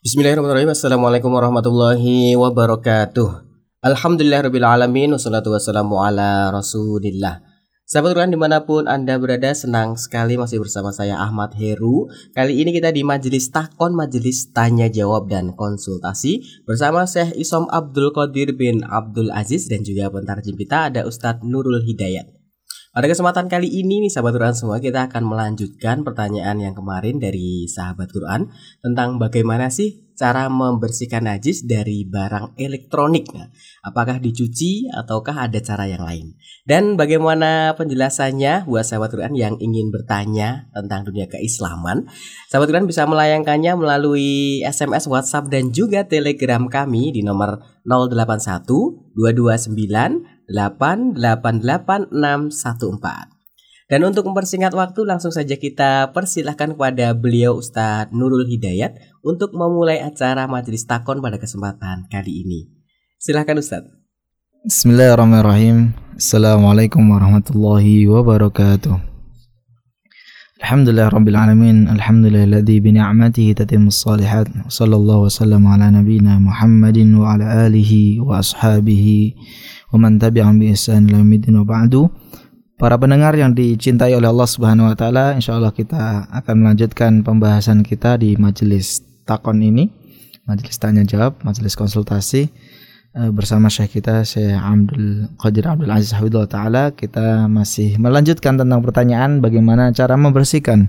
Bismillahirrahmanirrahim. Assalamualaikum warahmatullahi wabarakatuh. Alhamdulillahirrahmanirrahim. Wassalatu wassalamu ala rasulillah. Sahabat Quran di mana pun Anda berada senang sekali masih bersama saya Ahmad Heru Kali ini kita di Majelis Takon, Majelis Tanya Jawab dan Konsultasi Bersama Syekh Isom Abdul Qadir bin Abdul Aziz dan juga pentarjim kita ada Ustadz Nurul Hidayat pada kesempatan kali ini nih sahabat Quran semua kita akan melanjutkan pertanyaan yang kemarin dari sahabat Quran tentang bagaimana sih cara membersihkan najis dari barang elektronik. Nah, apakah dicuci ataukah ada cara yang lain? Dan bagaimana penjelasannya buat sahabat Quran yang ingin bertanya tentang dunia keislaman? Sahabat Quran bisa melayangkannya melalui SMS, WhatsApp dan juga Telegram kami di nomor 081 229 888 Dan untuk mempersingkat waktu langsung saja kita persilahkan kepada beliau Ustadz Nurul Hidayat untuk memulai acara majelis takon pada kesempatan kali ini. Silahkan Ustadz. Bismillahirrahmanirrahim. Assalamualaikum warahmatullahi wabarakatuh. Alhamdulillah Rabbil Alamin Alhamdulillah Alladhi bini'amatihi tatimus salihat Sallallahu wasallam ala nabina Muhammadin wa ala alihi wa ashabihi man tabi'ahum bi ihsan ila wa ba'du. Para pendengar yang dicintai oleh Allah Subhanahu wa taala, insyaallah kita akan melanjutkan pembahasan kita di majelis takon ini, majelis tanya jawab, majelis konsultasi. Eh, bersama Syekh kita Syekh Abdul Qadir Abdul Aziz Hafidhullah Ta'ala kita masih melanjutkan tentang pertanyaan bagaimana cara membersihkan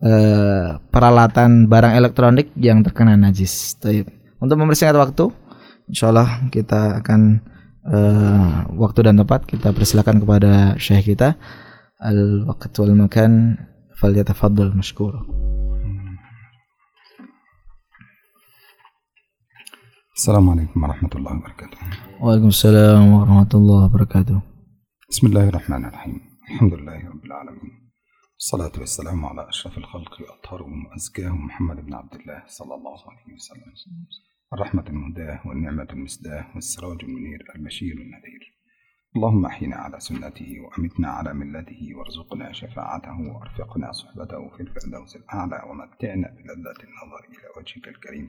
uh, peralatan barang elektronik yang terkena najis. Untuk membersihkan waktu, insya Allah kita akan uh, waktu dan tempat kita persilakan kepada Syekh kita al-waqt wal makan falyatafaddal mashkura. السلام عليكم ورحمة الله وبركاته وعليكم السلام ورحمة الله وبركاته بسم الله الرحمن الرحيم الحمد لله رب العالمين الصلاة والسلام على أشرف الخلق وأطهرهم وأزكاهم محمد بن عبد الله صلى الله عليه وسلم الرحمة المهداة والنعمة المسداة والسراج المنير البشير النذير. اللهم أحينا على سنته وأمتنا على ملته وارزقنا شفاعته وأرفقنا صحبته في الفردوس الأعلى ومتعنا بلذة النظر إلى وجهك الكريم.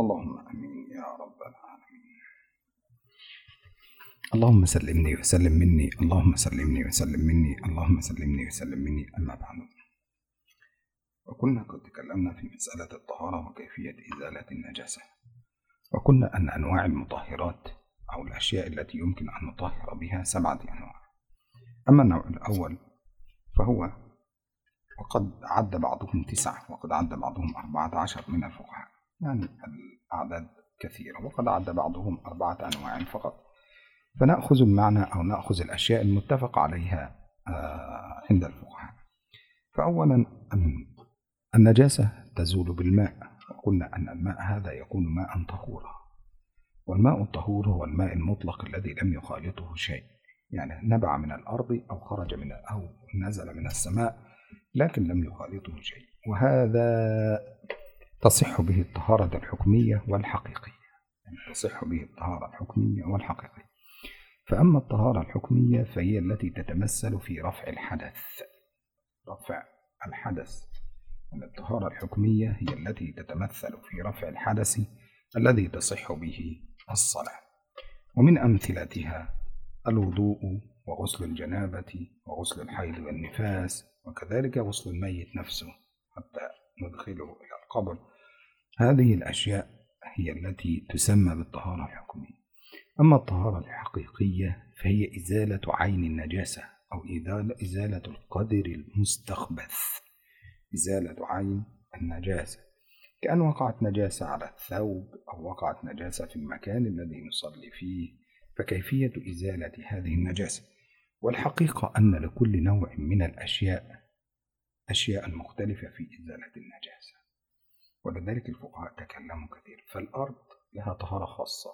اللهم آمين يا رب العالمين. اللهم سلمني وسلم مني اللهم سلمني وسلم مني اللهم سلمني وسلم مني. أما بعد. وكنا قد تكلمنا في مسألة الطهارة وكيفية إزالة النجاسة. وقلنا أن أنواع المطهرات أو الأشياء التي يمكن أن نطهر بها سبعة أنواع. أما النوع الأول فهو وقد عد بعضهم تسعة وقد عد بعضهم أربعة عشر من الفقهاء يعني الأعداد كثيرة وقد عد بعضهم أربعة أنواع فقط. فنأخذ المعنى أو نأخذ الأشياء المتفق عليها آه، عند الفقهاء. فأولا النجاسة تزول بالماء. وقلنا أن الماء هذا يكون ماء طهورا. والماء الطهور هو الماء المطلق الذي لم يخالطه شيء. يعني نبع من الأرض أو خرج من أو نزل من السماء لكن لم يخالطه شيء. وهذا تصح به الطهارة الحكمية والحقيقية. يعني تصح به الطهارة الحكمية والحقيقية. فأما الطهارة الحكمية فهي التي تتمثل في رفع الحدث. رفع الحدث. الطهارة الحكمية هي التي تتمثل في رفع الحدث الذي تصح به الصلاة. ومن أمثلتها الوضوء وغسل الجنابة وغسل الحيض والنفاس وكذلك غسل الميت نفسه حتى ندخله إلى القبر. هذه الأشياء هي التي تسمى بالطهارة الحكمية. أما الطهارة الحقيقية فهي إزالة عين النجاسة أو إزالة القدر المستخبث. إزالة عين النجاسة. كأن وقعت نجاسة على الثوب أو وقعت نجاسة في المكان الذي نصلي فيه فكيفية إزالة هذه النجاسة؟ والحقيقة أن لكل نوع من الأشياء أشياء مختلفة في إزالة النجاسة. ولذلك الفقهاء تكلموا كثير. فالأرض لها طهارة خاصة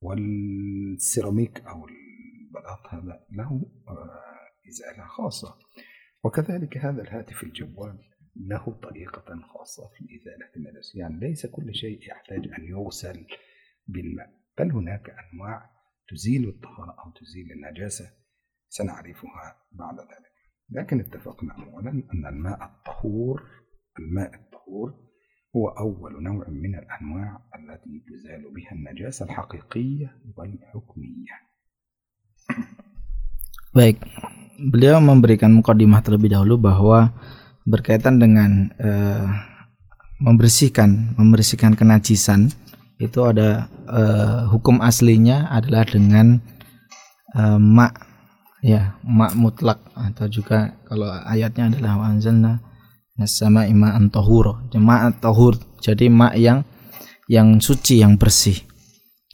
والسيراميك أو البلاط هذا له آه، إزالة خاصة. وكذلك هذا الهاتف الجوال له طريقة خاصة في إزالة النجس يعني ليس كل شيء يحتاج أن يغسل بالماء بل هناك أنواع تزيل الطهارة أو تزيل النجاسة. سنعرفها بعد ذلك. لكن اتفقنا أولا أن الماء الطهور الماء الطهور هو أول نوع من الأنواع التي تزال بها النجاسة الحقيقية والحكمية. Baik, beliau memberikan mukadimah terlebih dahulu bahwa berkaitan dengan uh, membersihkan membersihkan kenajisan itu ada uh, hukum aslinya adalah dengan uh, mak ya mak mutlak. Atau juga kalau ayatnya adalah anzalna nasama ima antohuro mak tohur jadi mak yang yang suci yang bersih.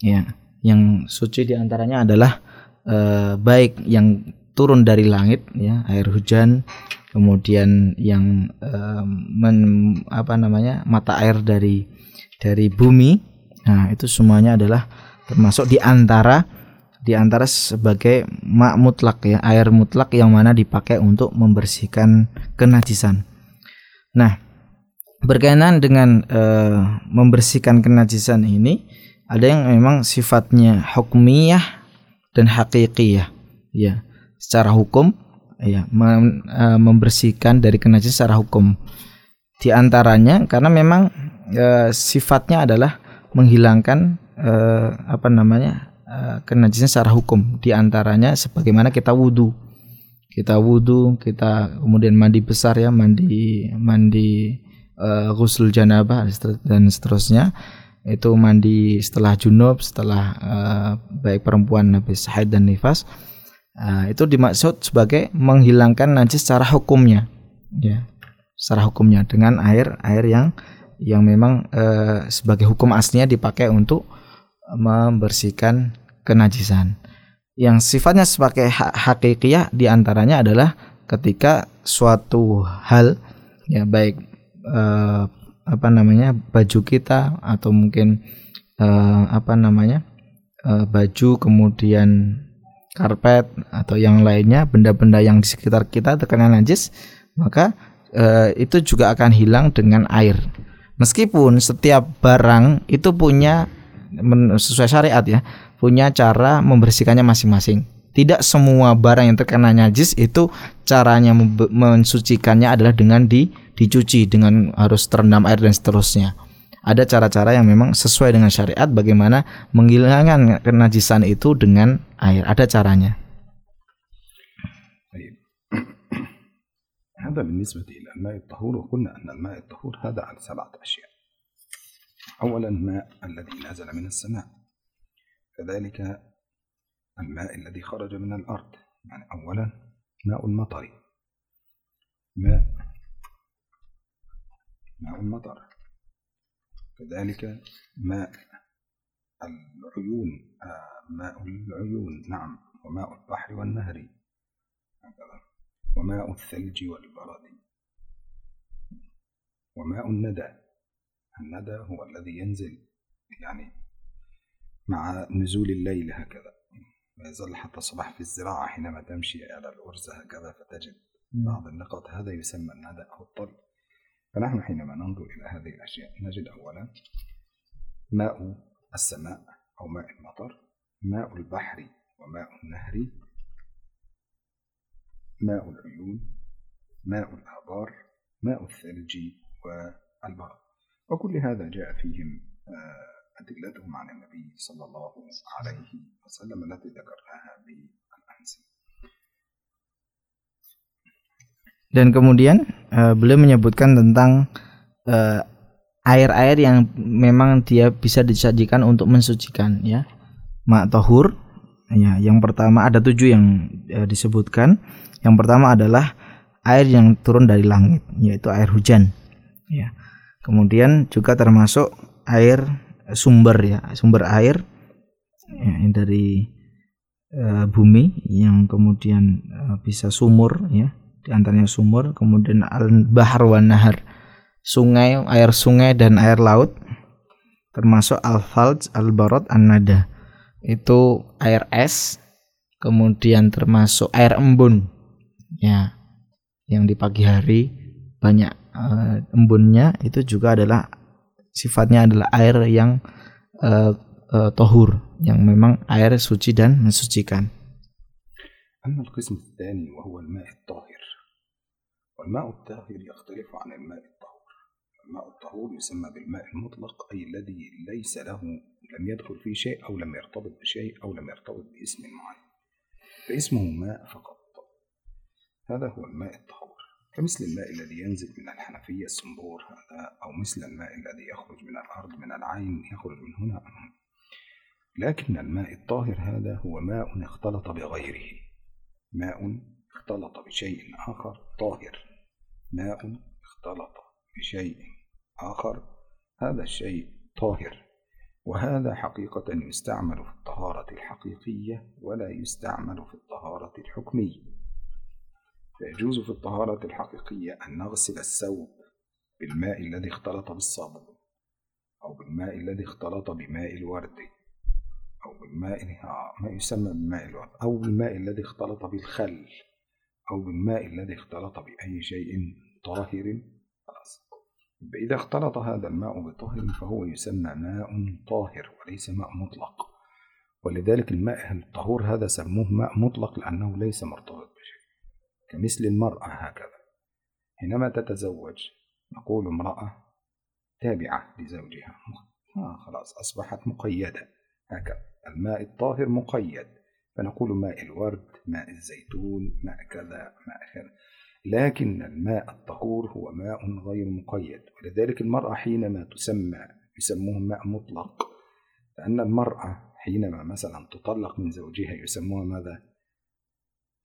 Ya yang suci di antaranya adalah uh, baik yang turun dari langit ya air hujan kemudian yang uh, men, apa namanya mata air dari dari bumi. Nah itu semuanya adalah termasuk di antara di antara sebagai mak mutlak ya air mutlak yang mana dipakai untuk membersihkan kenajisan. Nah berkaitan dengan uh, membersihkan kenajisan ini ada yang memang sifatnya hukmiyah dan hakikiyah ya secara hukum ya mem, e, membersihkan dari kenajisan secara hukum. Di antaranya karena memang e, sifatnya adalah menghilangkan e, apa namanya e, kenajisan secara hukum. Di antaranya sebagaimana kita wudhu kita wudhu kita kemudian mandi besar ya mandi mandi e, ghusl janabah dan seterusnya. Itu mandi setelah junub setelah uh, baik perempuan habis haid dan nifas uh, itu dimaksud sebagai menghilangkan najis secara hukumnya. Ya secara hukumnya dengan air air yang yang memang uh, sebagai hukum aslinya dipakai untuk membersihkan kenajisan. Yang sifatnya sebagai hak hakikiyah di antaranya adalah ketika suatu hal ya baik uh, apa namanya baju kita atau mungkin uh, apa namanya uh, baju kemudian karpet atau yang lainnya benda-benda yang di sekitar kita terkena najis maka uh, itu juga akan hilang dengan air meskipun setiap barang itu punya sesuai syariat ya punya cara membersihkannya masing-masing tidak semua barang yang terkena najis itu caranya mensucikannya adalah dengan di dicuci dengan harus terendam air dan seterusnya Ada cara-cara yang memang sesuai dengan syariat bagaimana menghilangkan kenajisan itu dengan air. Ada caranya. هذا بالنسبة إلى الماء الطهور وقلنا أن الماء الطهور هذا على سبعة أشياء أولا الماء الذي نزل من السماء كذلك الماء الذي خرج من الأرض يعني أولا ماء المطر ماء ماء المطر كذلك ماء العيون آه ماء العيون نعم وماء البحر والنهر. وماء الثلج والبرد. وماء الندى. الندى هو الذي ينزل يعني مع نزول الليل هكذا. ويظل حتى الصباح في الزراعة حينما تمشي على الأرز هكذا فتجد بعض النقط. هذا يسمى الندى أو الطل. فنحن حينما ننظر إلى هذه الأشياء نجد أولا ماء السماء أو ماء المطر ماء البحر وماء النهر ماء العيون ماء الآبار ماء الثلج والبرد وكل هذا جاء فيهم أدلتهم عن النبي صلى الله عليه وسلم التي ذكرناها بالأمس Dan kemudian uh, beliau menyebutkan tentang air-air uh, yang memang dia bisa disajikan untuk mensucikan ya. Mak tohur ya, yang pertama ada tujuh yang uh, disebutkan. Yang pertama adalah air yang turun dari langit yaitu air hujan ya. Kemudian juga termasuk air sumber ya, sumber air ya, dari uh, bumi yang kemudian uh, bisa sumur ya di antaranya sumur, kemudian al-bahar wa nahar, sungai, air sungai dan air laut, termasuk al-falj, al-barad, an-nada. Itu air es, kemudian termasuk air embun. Ya. Yang di pagi hari banyak uh, embunnya itu juga adalah sifatnya adalah air yang uh, uh, tohur yang memang air suci dan mensucikan. أما القسم الثاني وهو الماء الطاهر والماء الطاهر يختلف عن الماء الطهور. الماء الطهور يسمى بالماء المطلق أي الذي ليس له لم يدخل فيه شيء أو لم يرتبط بشيء أو لم يرتبط باسم معين. فاسمه ماء فقط. هذا هو الماء الطهور. كمثل الماء الذي ينزل من الحنفية الصنبور هذا أو مثل الماء الذي يخرج من الأرض من العين يخرج من هنا. لكن الماء الطاهر هذا هو ماء اختلط بغيره. ماء اختلط بشيء آخر طاهر. ماء اختلط بشيء آخر هذا الشيء طاهر وهذا حقيقة يستعمل في الطهارة الحقيقية ولا يستعمل في الطهارة الحكمية. فيجوز في الطهارة الحقيقية أن نغسل الثوب بالماء الذي اختلط بالصابون أو بالماء الذي اختلط بماء الورد أو بالماء ما يسمى بماء الورد أو بالماء الذي اختلط بالخل. أو بالماء الذي اختلط بأي شيء طاهر. خلاص. إذا اختلط هذا الماء بطاهر فهو يسمى ماء طاهر وليس ماء مطلق. ولذلك الماء الطهور هذا سموه ماء مطلق لأنه ليس مرتبط بشيء. كمثل المرأة هكذا. حينما تتزوج نقول امرأة تابعة لزوجها. آه خلاص أصبحت مقيدة. هكذا. الماء الطاهر مقيد. فنقول ماء الورد ماء الزيتون ماء كذا ماء كذا. لكن الماء الطهور هو ماء غير مقيد. ولذلك المرأة حينما تسمى يسموه ماء مطلق. لأن المرأة حينما مثلا تطلق من زوجها يسموها ماذا؟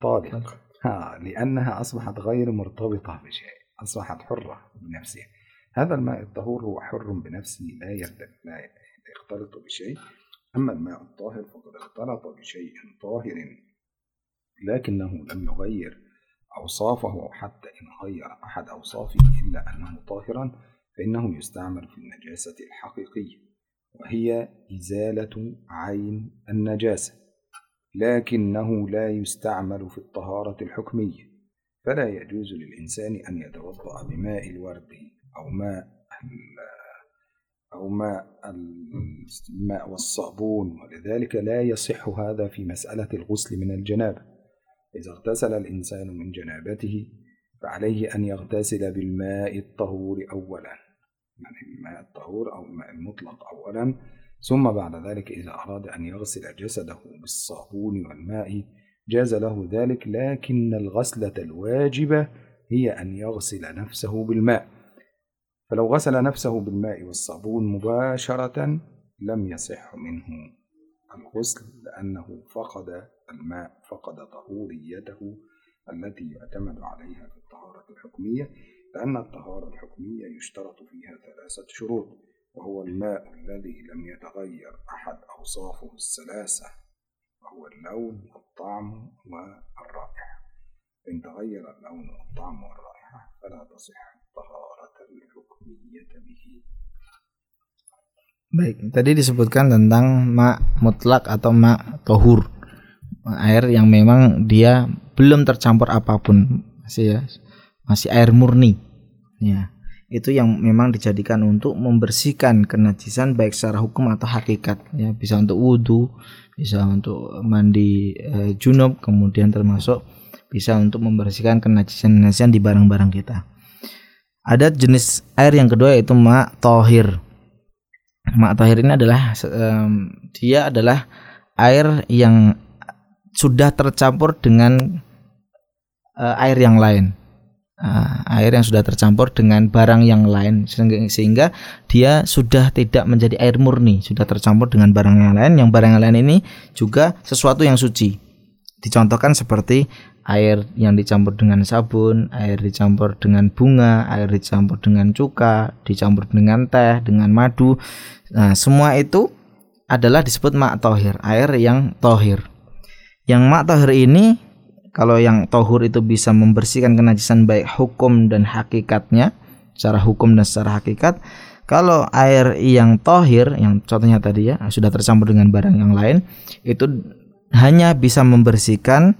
طالق. ها لأنها أصبحت غير مرتبطة بشيء أصبحت حرة بنفسها. هذا الماء الطهور هو حر بنفسه لا لا يختلط بشيء. أما الماء الطاهر فقد اختلط بشيء طاهر لكنه لم يغير أوصافه أو حتى إن غير أحد أوصافه إلا أنه طاهرا فإنه يستعمل في النجاسة الحقيقية وهي إزالة عين النجاسة لكنه لا يستعمل في الطهارة الحكمية فلا يجوز للإنسان أن يتوضأ بماء الورد أو ماء أو ماء الماء والصابون ولذلك لا يصح هذا في مسألة الغسل من الجنابة إذا اغتسل الإنسان من جنابته فعليه أن يغتسل بالماء الطهور أولا يعني الماء الطهور أو الماء المطلق أولا ثم بعد ذلك إذا أراد أن يغسل جسده بالصابون والماء جاز له ذلك لكن الغسلة الواجبة هي أن يغسل نفسه بالماء. فلو غسل نفسه بالماء والصابون مباشرة لم يصح منه الغسل لأنه فقد الماء فقد طهوريته التي يعتمد عليها في الطهارة الحكمية لأن الطهارة الحكمية يشترط فيها ثلاثة شروط وهو الماء الذي لم يتغير أحد أوصافه الثلاثة وهو اللون والطعم والرائحة. إن تغير اللون والطعم والرائحة فلا تصح الطهارة. Baik, tadi disebutkan tentang mak mutlak atau mak tohur air yang memang dia belum tercampur apa pun masih ya masih air murni. Ya itu yang memang dijadikan untuk membersihkan kenajisan baik secara hukum atau hakikat. Ya bisa untuk wudhu bisa untuk mandi e, junub kemudian termasuk bisa untuk membersihkan kenajisan-kenajisan di barang-barang kita ada jenis air yang kedua yaitu mak tohir mak tohir ini adalah um, dia adalah air yang sudah tercampur dengan uh, air yang lain. Uh, air yang sudah tercampur dengan barang yang lain sehingga dia sudah tidak menjadi air murni, sudah tercampur dengan barang yang lain. Yang barang yang lain ini juga sesuatu yang suci. Dicontohkan seperti air yang dicampur dengan sabun, air dicampur dengan bunga, air dicampur dengan cuka, dicampur dengan teh, dengan madu. Nah, semua itu adalah disebut mak tohir, air yang tohir. Yang mak tahir ini kalau yang tohur itu bisa membersihkan kenajisan baik hukum dan hakikatnya secara hukum dan secara hakikat kalau air yang tohir yang contohnya tadi ya sudah tercampur dengan barang yang lain itu hanya bisa membersihkan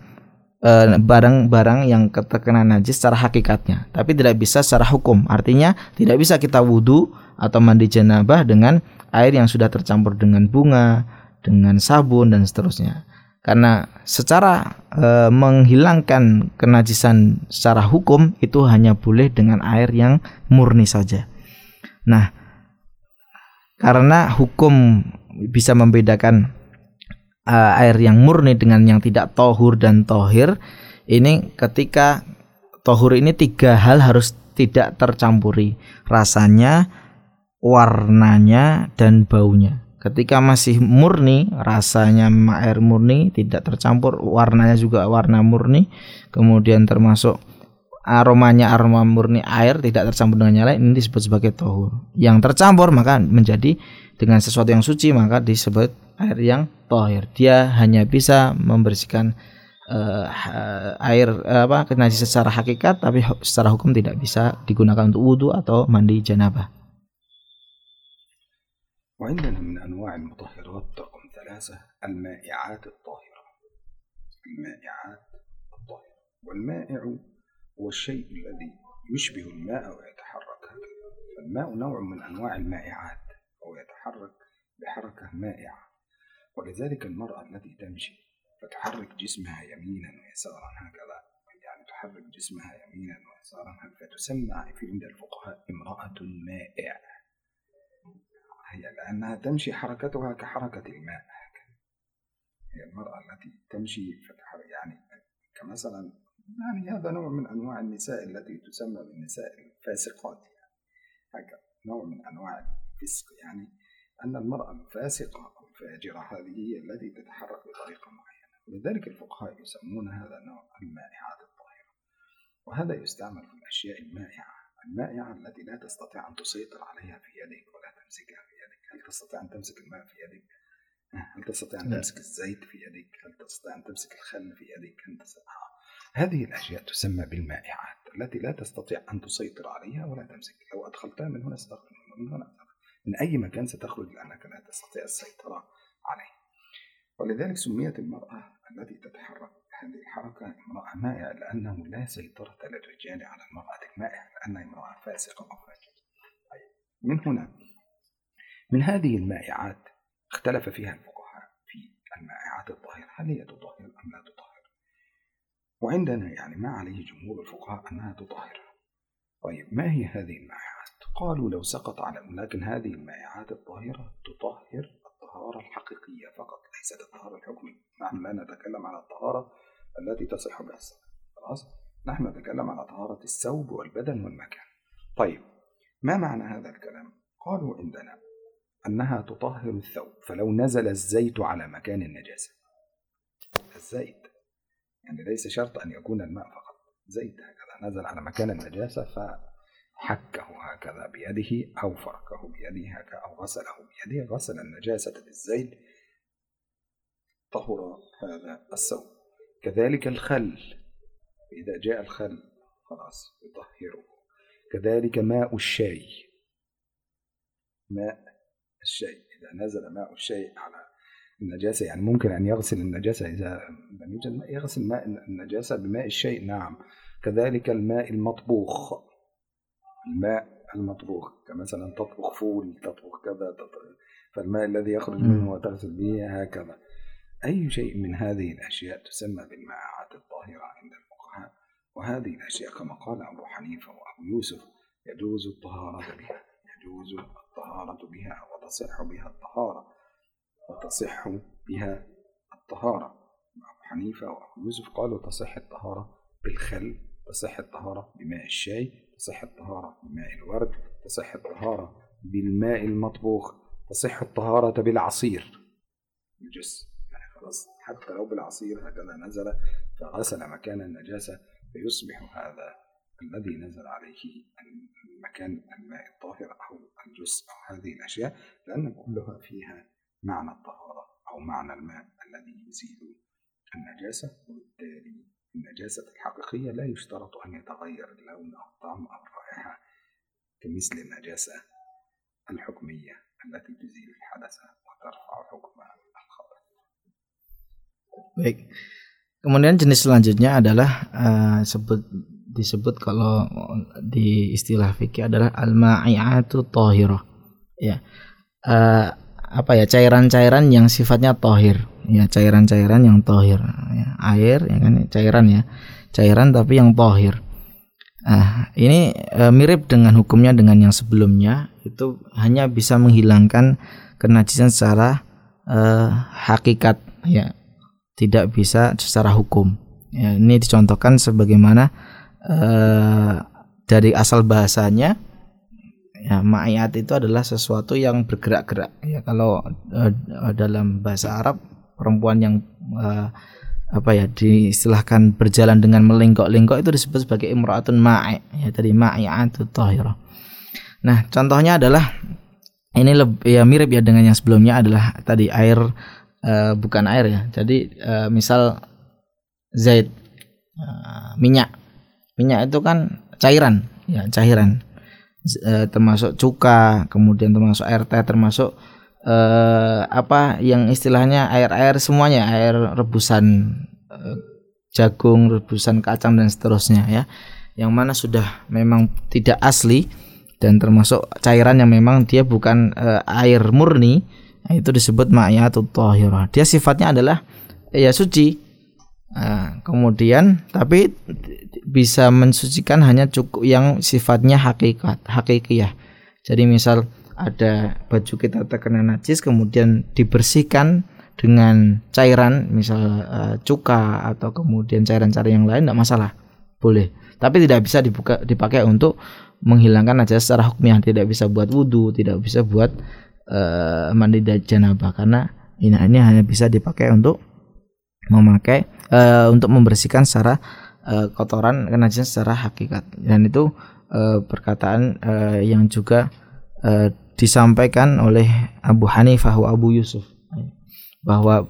barang-barang uh, yang terkena najis secara hakikatnya tapi tidak bisa secara hukum artinya tidak bisa kita wudhu atau mandi jenabah dengan air yang sudah tercampur dengan bunga dengan sabun dan seterusnya karena secara e, menghilangkan kenajisan secara hukum itu hanya boleh dengan air yang murni saja. Nah, karena hukum bisa membedakan uh, air yang murni dengan yang tidak tohur dan tohir, ini ketika tohur ini tiga hal harus tidak tercampuri rasanya, warnanya dan baunya. Ketika masih murni, rasanya air murni tidak tercampur, warnanya juga warna murni, kemudian termasuk aromanya aroma murni air tidak tercampur dengan lain ini disebut sebagai tohur. Yang tercampur maka menjadi dengan sesuatu yang suci maka disebut air yang tohir. Dia hanya bisa membersihkan uh, air uh, apa najis secara hakikat tapi secara hukum tidak bisa digunakan untuk wudhu atau mandi janabah. وعندنا من أنواع المطهرات رقم ثلاثة المائعات الطاهرة المائعات الطاهرة والمائع هو الشيء الذي يشبه الماء ويتحرك هكذا فالماء نوع من أنواع المائعات هو يتحرك بحركة مائعة ولذلك المرأة التي تمشي فتحرك جسمها يمينا ويسارا هكذا يعني تحرك جسمها يمينا ويسارا هكذا تسمى في عند الفقهاء امرأة مائع. هي لأنها تمشي حركتها كحركة الماء. هي المرأة التي تمشي فتحرك يعني كمثلا يعني هذا نوع من أنواع النساء التي تسمى بالنساء الفاسقات يعني هكذا نوع من أنواع الفسق يعني أن المرأة الفاسقة الفاجرة هذه هي التي تتحرك بطريقة معينة. ولذلك الفقهاء يسمون هذا النوع المائعات الطاهرة. وهذا يستعمل في الأشياء المائعة المائعة التي لا تستطيع أن تسيطر عليها في يدك ولا تمسكها في يدك. هل تستطيع أن تمسك الماء في يدك؟ هل تستطيع أن تمسك الزيت في يدك؟ هل تستطيع أن تمسك الخل في يدك؟ هل تستطيع هذه الأشياء تسمى بالمائعات التي لا تستطيع أن تسيطر عليها ولا تمسك. لو أدخلتها من هنا ستخرج من هنا. من أي مكان ستخرج لأنك لا تستطيع السيطرة عليه. ولذلك سميت المرأة التي تتحرك هذه الحركة امرأة مائعة لأنه لا سيطرة للرجال على المرأة المائعة لأنها امرأة فاسقة أو طيب من هنا؟ من هذه المائعات اختلف فيها الفقهاء في المائعات الطاهرة هل هي تطهر أم لا تطهر؟ وعندنا يعني ما عليه جمهور الفقهاء أنها تطهر. طيب ما هي هذه المائعات؟ قالوا لو سقط على لكن هذه المائعات الطاهرة تطهر الطهارة الحقيقية فقط. ليست الطهارة الحكمية نحن لا نتكلم على الطهارة التي تصح بها خلاص؟ نحن نتكلم على طهارة الثوب والبدن والمكان. طيب ما معنى هذا الكلام؟ قالوا عندنا أنها تطهر الثوب. فلو نزل الزيت على مكان النجاسة. الزيت. يعني ليس شرط أن يكون الماء فقط. زيت هكذا. نزل على مكان النجاسة فحكه هكذا بيده أو فركه بيده هكذا أو غسله بيده. غسل النجاسة بالزيت طهر هذا الثوب. كذلك الخل إذا جاء الخل خلاص يطهره. كذلك ماء الشاي. ماء الشاي إذا نزل ماء الشاي على النجاسة يعني ممكن أن يغسل النجاسة إذا لم يوجد ماء يغسل ماء النجاسة بماء الشيء نعم. كذلك الماء المطبوخ. الماء المطبوخ كمثلا تطبخ فول تطبخ كذا تطبخ فالماء الذي يخرج منه وتغسل به هكذا. أي شيء من هذه الأشياء تسمى بالمائعات الطاهرة عند الفقهاء. وهذه الأشياء كما قال أبو حنيفة وأبو يوسف يجوز الطهارة بها يجوز الطهارة بها وتصح بها الطهارة وتصح بها الطهارة. أبو حنيفة وأبو يوسف قالوا تصح الطهارة بالخل تصح الطهارة بماء الشاي تصح الطهارة بماء الورد تصح الطهارة بالماء المطبوخ تصح الطهارة بالعصير. الجس يعني خلاص حتى لو بالعصير هكذا نزل فغسل مكان النجاسة فيصبح هذا الذي نزل عليه المكان الماء الطاهر أو الجس أو هذه الأشياء لأن كلها فيها معنى الطهارة أو معنى الماء الذي يزيل النجاسة وبالتالي النجاسة الحقيقية لا يشترط أن يتغير اللون أو الطعم أو الرائحة كمثل النجاسة الحكمية التي تزيل الحدث وترفع حكم الخبث. Baik. Kemudian jenis selanjutnya adalah uh, sebut disebut kalau di istilah fikih adalah al-ma'iatu tahirah. Ya. Uh, apa ya cairan-cairan yang sifatnya tohir. Ya cairan-cairan yang tohir. Ya, air ya kan cairan ya. Cairan tapi yang tohir. Nah, ini e, mirip dengan hukumnya dengan yang sebelumnya. Itu hanya bisa menghilangkan kenajisan secara e, hakikat. Ya tidak bisa secara hukum. Ya, ini dicontohkan sebagaimana e, dari asal bahasanya ya ma'iyat itu adalah sesuatu yang bergerak-gerak ya kalau e, dalam bahasa Arab perempuan yang e, apa ya diistilahkan berjalan dengan melenggok-lenggok itu disebut sebagai imraatun ma'i ya tadi ma'i'atu tahirah. Nah, contohnya adalah ini lebih ya mirip ya dengan yang sebelumnya adalah tadi air uh, bukan air ya. Jadi uh, misal zait uh, minyak. Minyak itu kan cairan ya, cairan. Uh, termasuk cuka, kemudian termasuk air teh, termasuk eh, apa yang istilahnya air-air semuanya air rebusan eh, jagung rebusan kacang dan seterusnya ya. Yang mana sudah memang tidak asli dan termasuk cairan yang memang dia bukan eh, air murni nah, itu disebut ma'iyatut tahirah. Dia sifatnya adalah ya suci nah, kemudian tapi bisa mensucikan hanya cukup yang sifatnya hakikat hakikiyah. Jadi misal ada baju kita terkena najis kemudian dibersihkan dengan cairan misal uh, cuka atau kemudian cairan-cairan yang lain tidak masalah. Boleh. Tapi tidak bisa dibuka dipakai untuk menghilangkan najis secara hukumnya tidak bisa buat wudhu tidak bisa buat uh, mandi janabah karena ini hanya bisa dipakai untuk memakai uh, untuk membersihkan secara uh, kotoran najis secara hakikat dan itu uh, perkataan uh, yang juga uh, disampaikan oleh Abu Hanifah wa Abu Yusuf bahwa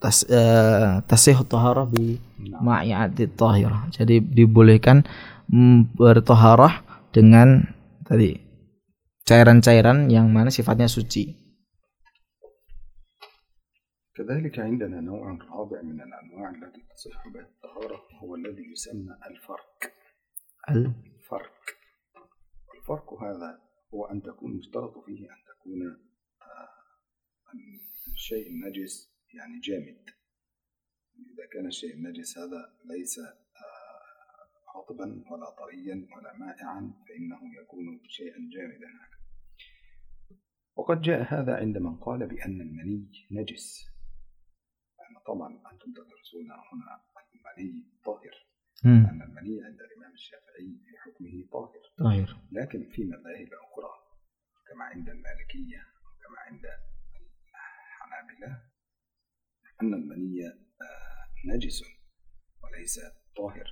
tas uh, tasih taharah bi ma'iyati tahirah. Jadi dibolehkan bertoharah dengan tadi cairan-cairan yang mana sifatnya suci. كذلك عندنا نوع رابع من الأنواع التي تصح بها الطهارة هو الذي يسمى الفرك. الفرك. والفرك هذا هو أن تكون يشترط فيه أن تكون آه، الشيء النجس يعني جامد. إذا كان الشيء النجس هذا ليس رطبا آه، ولا طريا ولا مائعا فإنه يكون شيئا جامدا. وقد جاء هذا عند من قال بأن المني نجس. يعني طبعا أنتم تدرسون هنا المني طاهر. أن المني عند الإمام الشافعي في حكمه طاهر. طاهر. لكن في مذاهب أخرى كما عند المالكية وكما عند الحنابلة أن المني آه، نجس وليس طاهر.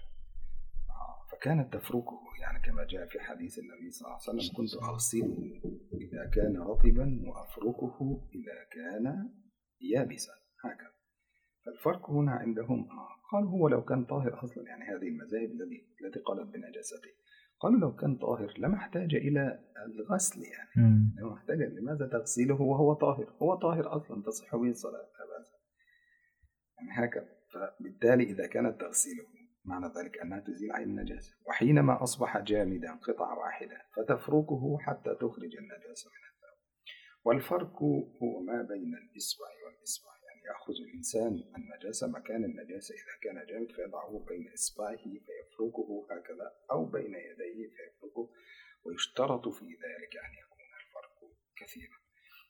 آه، فكانت تفركه يعني كما جاء في حديث النبي صلى الله عليه وسلم كنت أغسله إذا كان رطبا وأفركه إذا كان يابسا. هكذا. فالفرق هنا عندهم آه، قال هو لو كان طاهر أصلا يعني هذه المذاهب التي التي قالت بنجاسته قالوا لو كان طاهر لما احتاج إلى الغسل يعني لما احتاج لماذا تغسيله وهو طاهر؟ هو طاهر أصلا تصح به الصلاة لا يعني هكذا. فبالتالي إذا كانت تغسيله معنى ذلك أنها تزيل عين النجاسة. وحينما أصبح جامدا قطعة واحدة فتفركه حتى تخرج النجاسة من الثوب. والفرك هو ما بين الإصبع والإصبع. يأخذ الإنسان النجاسة مكان النجاسة إذا كان جامد فيضعه بين إصبعه فيفركه هكذا أو بين يديه فيفركه ويشترط في ذلك أن يكون الفرق كثيرا.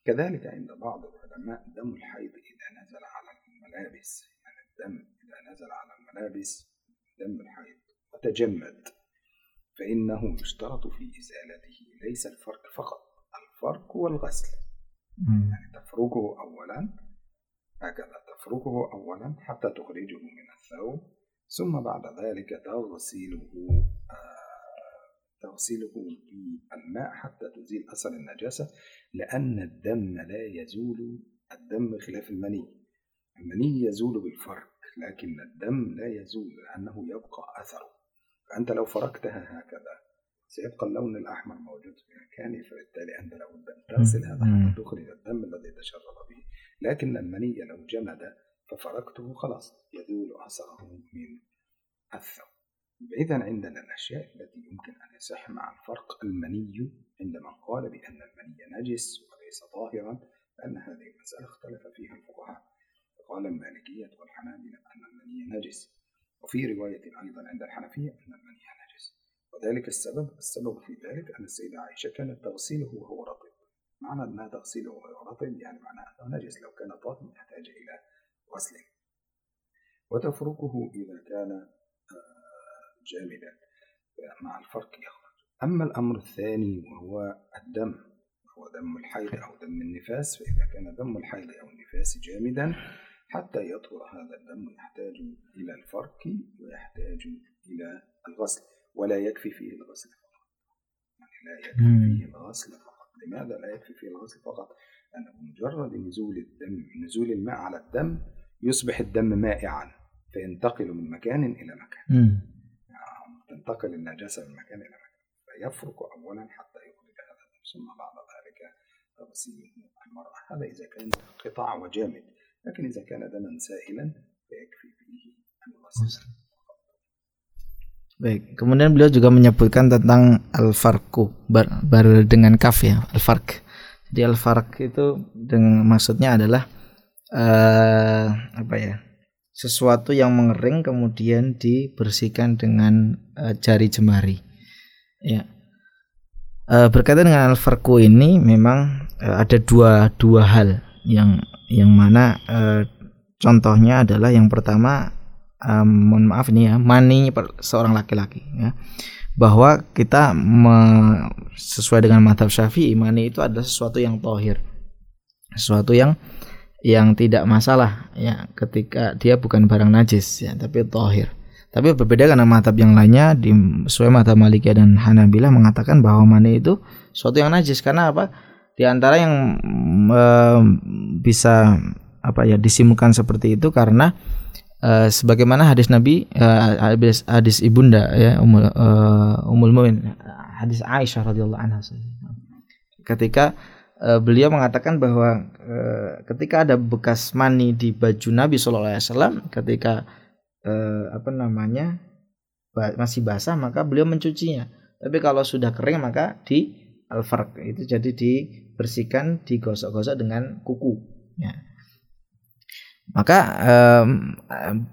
كذلك عند بعض العلماء دم الحيض إذا نزل على الملابس يعني الدم إذا نزل على الملابس دم الحيض وتجمد فإنه يشترط في إزالته ليس الفرق فقط الفرق والغسل. يعني تفركه أولا هكذا تفركه أولا حتى تخرجه من الثوب ثم بعد ذلك تغسله آه تغسله بالماء حتى تزيل أثر النجاسة لأن الدم لا يزول الدم خلاف المني المني يزول بالفرك لكن الدم لا يزول لأنه يبقى أثره. فأنت لو فركتها هكذا سيبقى اللون الأحمر موجود في مكانه فبالتالي أنت لابد أن تغسل هذا حتى تخرج الدم الذي تشرب به. لكن المني لو جمد ففركته خلاص يزول أثره من الثوب. إذا عندنا الأشياء التي يمكن أن يصح مع الفرق. المني عند من قال بأن المني نجس وليس طاهرا لأن هذه المسألة اختلف فيها الفقهاء. فقال المالكية والحنابلة أن المني نجس. وفي رواية أيضا عند الحنفية أن المني نجس. وذلك السبب السبب في ذلك أن السيدة عائشة كانت تغسله وهو معنى أنها وهو رطب يعني معناه أنه نجس لو كان طاهر يحتاج إلى غسله وتفركه إذا كان آه، جامدا مع الفرق يخرج. أما الأمر الثاني وهو الدم وهو دم الحيض أو دم النفاس فإذا كان دم الحيض أو النفاس جامدا حتى يطهر هذا الدم يحتاج إلى الفرك ويحتاج إلى الغسل ولا يكفي فيه الغسل فقط. يعني لا يكفي. فيه الغسل فقط. لماذا لا يكفي فيه الغسل فقط؟ لأنه مجرد نزول الدم نزول الماء على الدم يصبح الدم مائعا فينتقل من مكان إلى مكان. مم. تنتقل النجاسة من مكان إلى مكان فيفرك أولا حتى يخرج هذا الدم ثم بعد ذلك تغسيله المرأة. هذا إذا كان قطع وجامد لكن إذا كان دما سائلا فيكفي فيه الغسل. Baik, kemudian beliau juga menyebutkan tentang al-farku bar, bar dengan kaf ya, al-fark. Jadi al-fark itu dengan maksudnya adalah eh apa ya? Sesuatu yang mengering kemudian dibersihkan dengan eh, jari jemari. Ya. Eh, berkaitan dengan al-farku ini memang eh, ada dua dua hal yang yang mana eh, contohnya adalah yang pertama um, mohon maaf nih ya mani seorang laki-laki ya. Bahwa kita me- sesuai dengan madhab syafi'i mani itu adalah sesuatu yang tohir. Sesuatu yang yang tidak masalah ya. Ketika dia bukan barang najis ya tapi tohir. Tapi berbeda karena madhab yang lainnya di sesuai madhab Malikiyah dan Hanabilah mengatakan bahwa mani itu sesuatu yang najis. Karena apa? Di antara yang em, bisa apa ya disimpulkan seperti itu karena eh, sebagaimana hadis Nabi eh, hadis, hadis ibunda ya umul eh, umul Mu'min, hadis Aisyah radhiyallahu anha. Ketika eh, beliau mengatakan bahwa eh, ketika ada bekas mani di baju Nabi Shallallahu Alaihi Wasallam ketika eh, apa namanya masih basah maka beliau mencucinya. Tapi kalau sudah kering maka di alfarq itu jadi dibersihkan digosok-gosok dengan kuku. Ya maka em,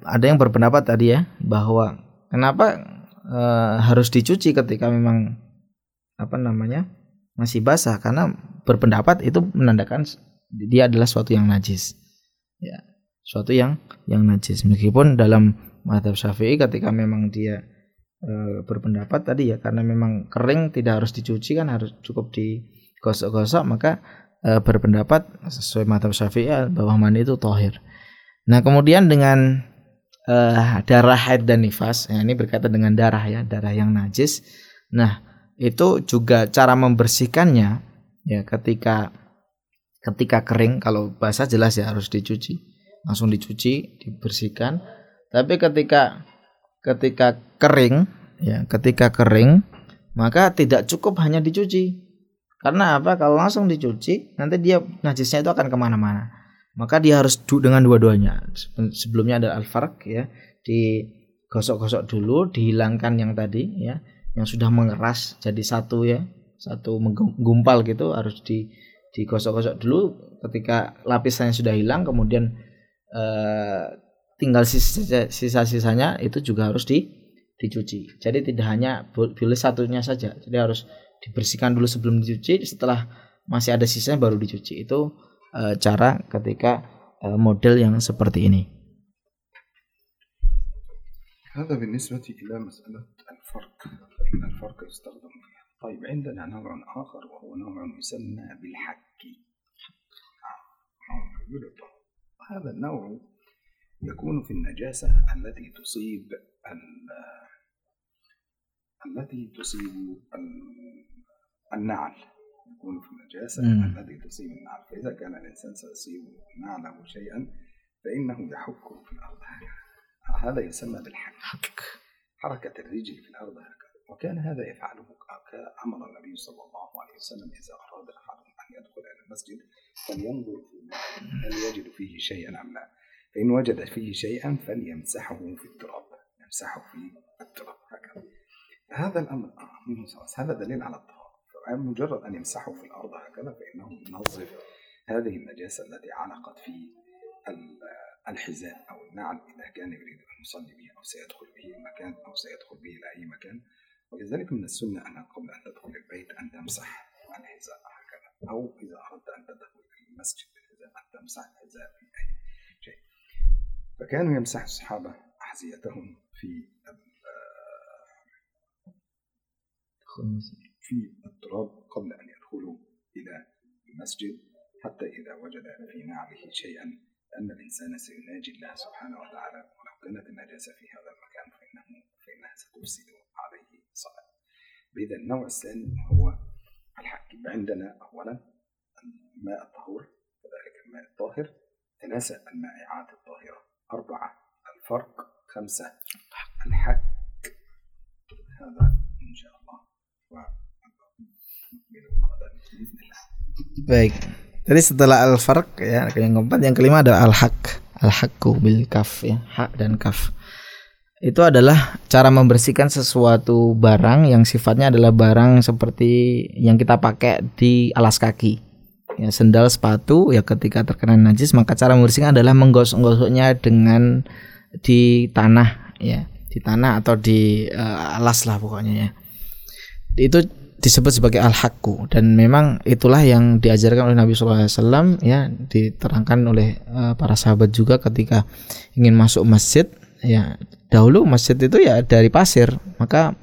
ada yang berpendapat tadi ya bahwa kenapa eh, harus dicuci ketika memang apa namanya masih basah? Karena berpendapat itu menandakan dia adalah suatu yang najis. Ya suatu yang yang najis. Meskipun dalam madhab syafi'i ketika memang dia eh, berpendapat tadi ya karena memang kering tidak harus dicuci kan harus cukup digosok-gosok maka eh, berpendapat sesuai madhab syafi'i bahwa mani itu tohir Nah, kemudian dengan eh, darah haid dan nifas, ya, ini berkaitan dengan darah ya, darah yang najis. Nah, itu juga cara membersihkannya ya ketika ketika kering kalau basah jelas ya harus dicuci. Langsung dicuci, dibersihkan. Tapi ketika ketika kering ya, ketika kering maka tidak cukup hanya dicuci. Karena apa? Kalau langsung dicuci, nanti dia najisnya itu akan ke mana-mana maka dia harus du dengan dua-duanya. Sebelumnya ada al-farq ya. Digosok-gosok dulu dihilangkan yang tadi ya. Yang sudah mengeras jadi satu ya. Satu menggumpal gitu harus di digosok-gosok dulu. Ketika lapisannya sudah hilang kemudian eh, tinggal sisa- sisa-sisanya itu juga harus di dicuci. Jadi tidak hanya boleh satunya saja. Jadi harus dibersihkan dulu sebelum dicuci. Setelah masih ada sisanya baru dicuci. Itu eh, cara ketika eh, model yang seperti ini. هذا بالنسبة إلى مسألة الفرق فإن الفرق يستخدم فيها طيب عندنا نوع آخر وهو نوع يسمى بالحك نوع يلط. هذا النوع يكون في النجاسة التي تصيب ال- التي تصيب ال- النعل يكون في النجاسة مم. التي تصيب النعل فإذا كان الإنسان سيصيب نعله شيئا فإنه يحكه في الأرض. هكذا هذا يسمى بالحك. حركة الرجل في الأرض هكذا. وكان هذا يفعله أمر النبي صلى الله عليه وسلم إذا أراد أحدهم أن يدخل إلى المسجد فلينظر هل يجد فيه شيئا أم لا. فإن وجد فيه شيئا فليمسحه في التراب يمسحه في التراب هكذا. هذا الأمر آه،. هذا دليل على الطهارة فمجرد أن يمسحه في الأرض هكذا فإنه ينظف هذه النجاسة التي علقت في ال- الحذاء أو النعل إذا كان يريد أن يصلي به أو سيدخل به المكان أو سيدخل به إلى أي مكان. ولذلك من السنة أن قبل أن تدخل البيت أن تمسح الحذاء هكذا. أو إذا أردت أن تدخل المسجد بالحذاء أن تمسح الحذاء في أي شيء. فكانوا يمسح الصحابة أحذيتهم في في التراب قبل أن يدخلوا إلى المسجد حتى إذا وجد في نعله شيئا أن الإنسان سيناجي الله سبحانه وتعالى. ولو كانت النجاسة في هذا المكان فإنه فإنها ستفسد عليه صلاة بإذا النوع الثاني هو الحق. عندنا أولا الماء الطهور كذلك الماء الطاهر. ثلاثة المائعات الطاهرة. أربعة الفرق. خمسة Baik. Jadi setelah al-farq ya yang keempat, yang kelima ada al-haq. Al-haqqu bil kaf ya, hak dan kaf. Itu adalah cara membersihkan sesuatu barang yang sifatnya adalah barang seperti yang kita pakai di alas kaki. Ya, sendal, sepatu ya ketika terkena najis maka cara membersihkan adalah menggosok-gosoknya dengan di tanah ya, di tanah atau di uh, alas lah pokoknya ya. Itu disebut sebagai al-haqqu. Dan memang itulah yang diajarkan oleh Nabi SAW ya diterangkan oleh uh, para sahabat juga ketika ingin masuk masjid ya. Dahulu masjid itu ya dari pasir maka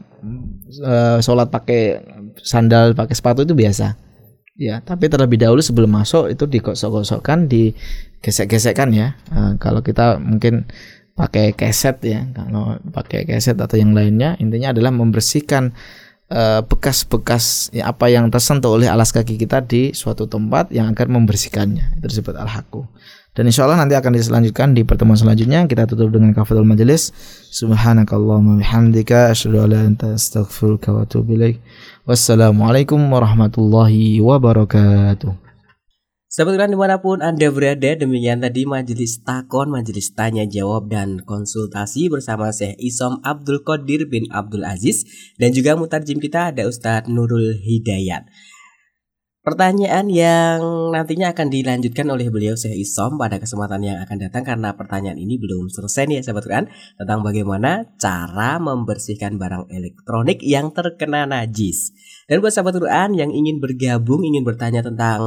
uh, sholat pakai sandal pakai sepatu itu biasa. Ya tapi terlebih dahulu sebelum masuk itu digosok-gosokkan digesek-gesekkan ya. Uh, kalau kita mungkin pakai keset ya. Kalau pakai keset atau yang lainnya intinya adalah membersihkan bekas-bekas ya, apa yang tersentuh oleh alas kaki kita di suatu tempat yang akan membersihkannya. Itu disebut al haqqu dan insya Allah nanti akan diselanjutkan di pertemuan selanjutnya. Kita tutup dengan kafatul majelis subhanakallahumma bihamdika asyhadu an la astaghfiruka wassalamualaikum warahmatullahi wabarakatuh Sahabat Quran di mana pun Anda berada, demikian tadi majelis takon, majelis tanya jawab dan konsultasi bersama Syekh Isom Abdul Qadir bin Abdul Aziz dan juga mutarjim kita ada Ustadz Nurul Hidayat. Pertanyaan yang nantinya akan dilanjutkan oleh beliau Syekh Isom pada kesempatan yang akan datang karena pertanyaan ini belum selesai nih ya sahabat Quran tentang bagaimana cara membersihkan barang elektronik yang terkena najis. Dan buat sahabat Quran yang ingin bergabung, ingin bertanya tentang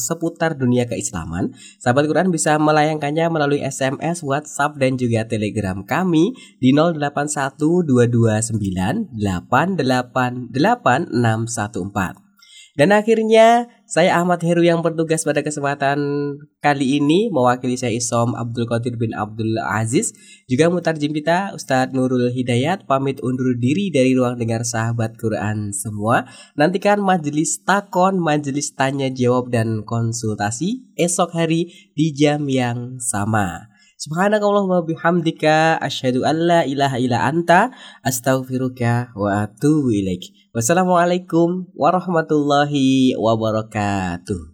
seputar dunia keislaman, sahabat Quran bisa melayangkannya melalui SMS, WhatsApp, dan juga Telegram kami di 081229888614. Dan akhirnya saya Ahmad Heru yang bertugas pada kesempatan kali ini mewakili saya Isom Abdul Qadir bin Abdul Aziz juga mutarjim kita Ustadz Nurul Hidayat pamit undur diri dari ruang dengar sahabat Quran semua. Nantikan majelis takon, majelis tanya jawab dan konsultasi esok hari di jam yang sama. Subhanakallah wa bihamdika asyhadu an la ilaha illa anta astaghfiruka wa atubu ilaik. Wassalamualaikum warahmatullahi wabarakatuh.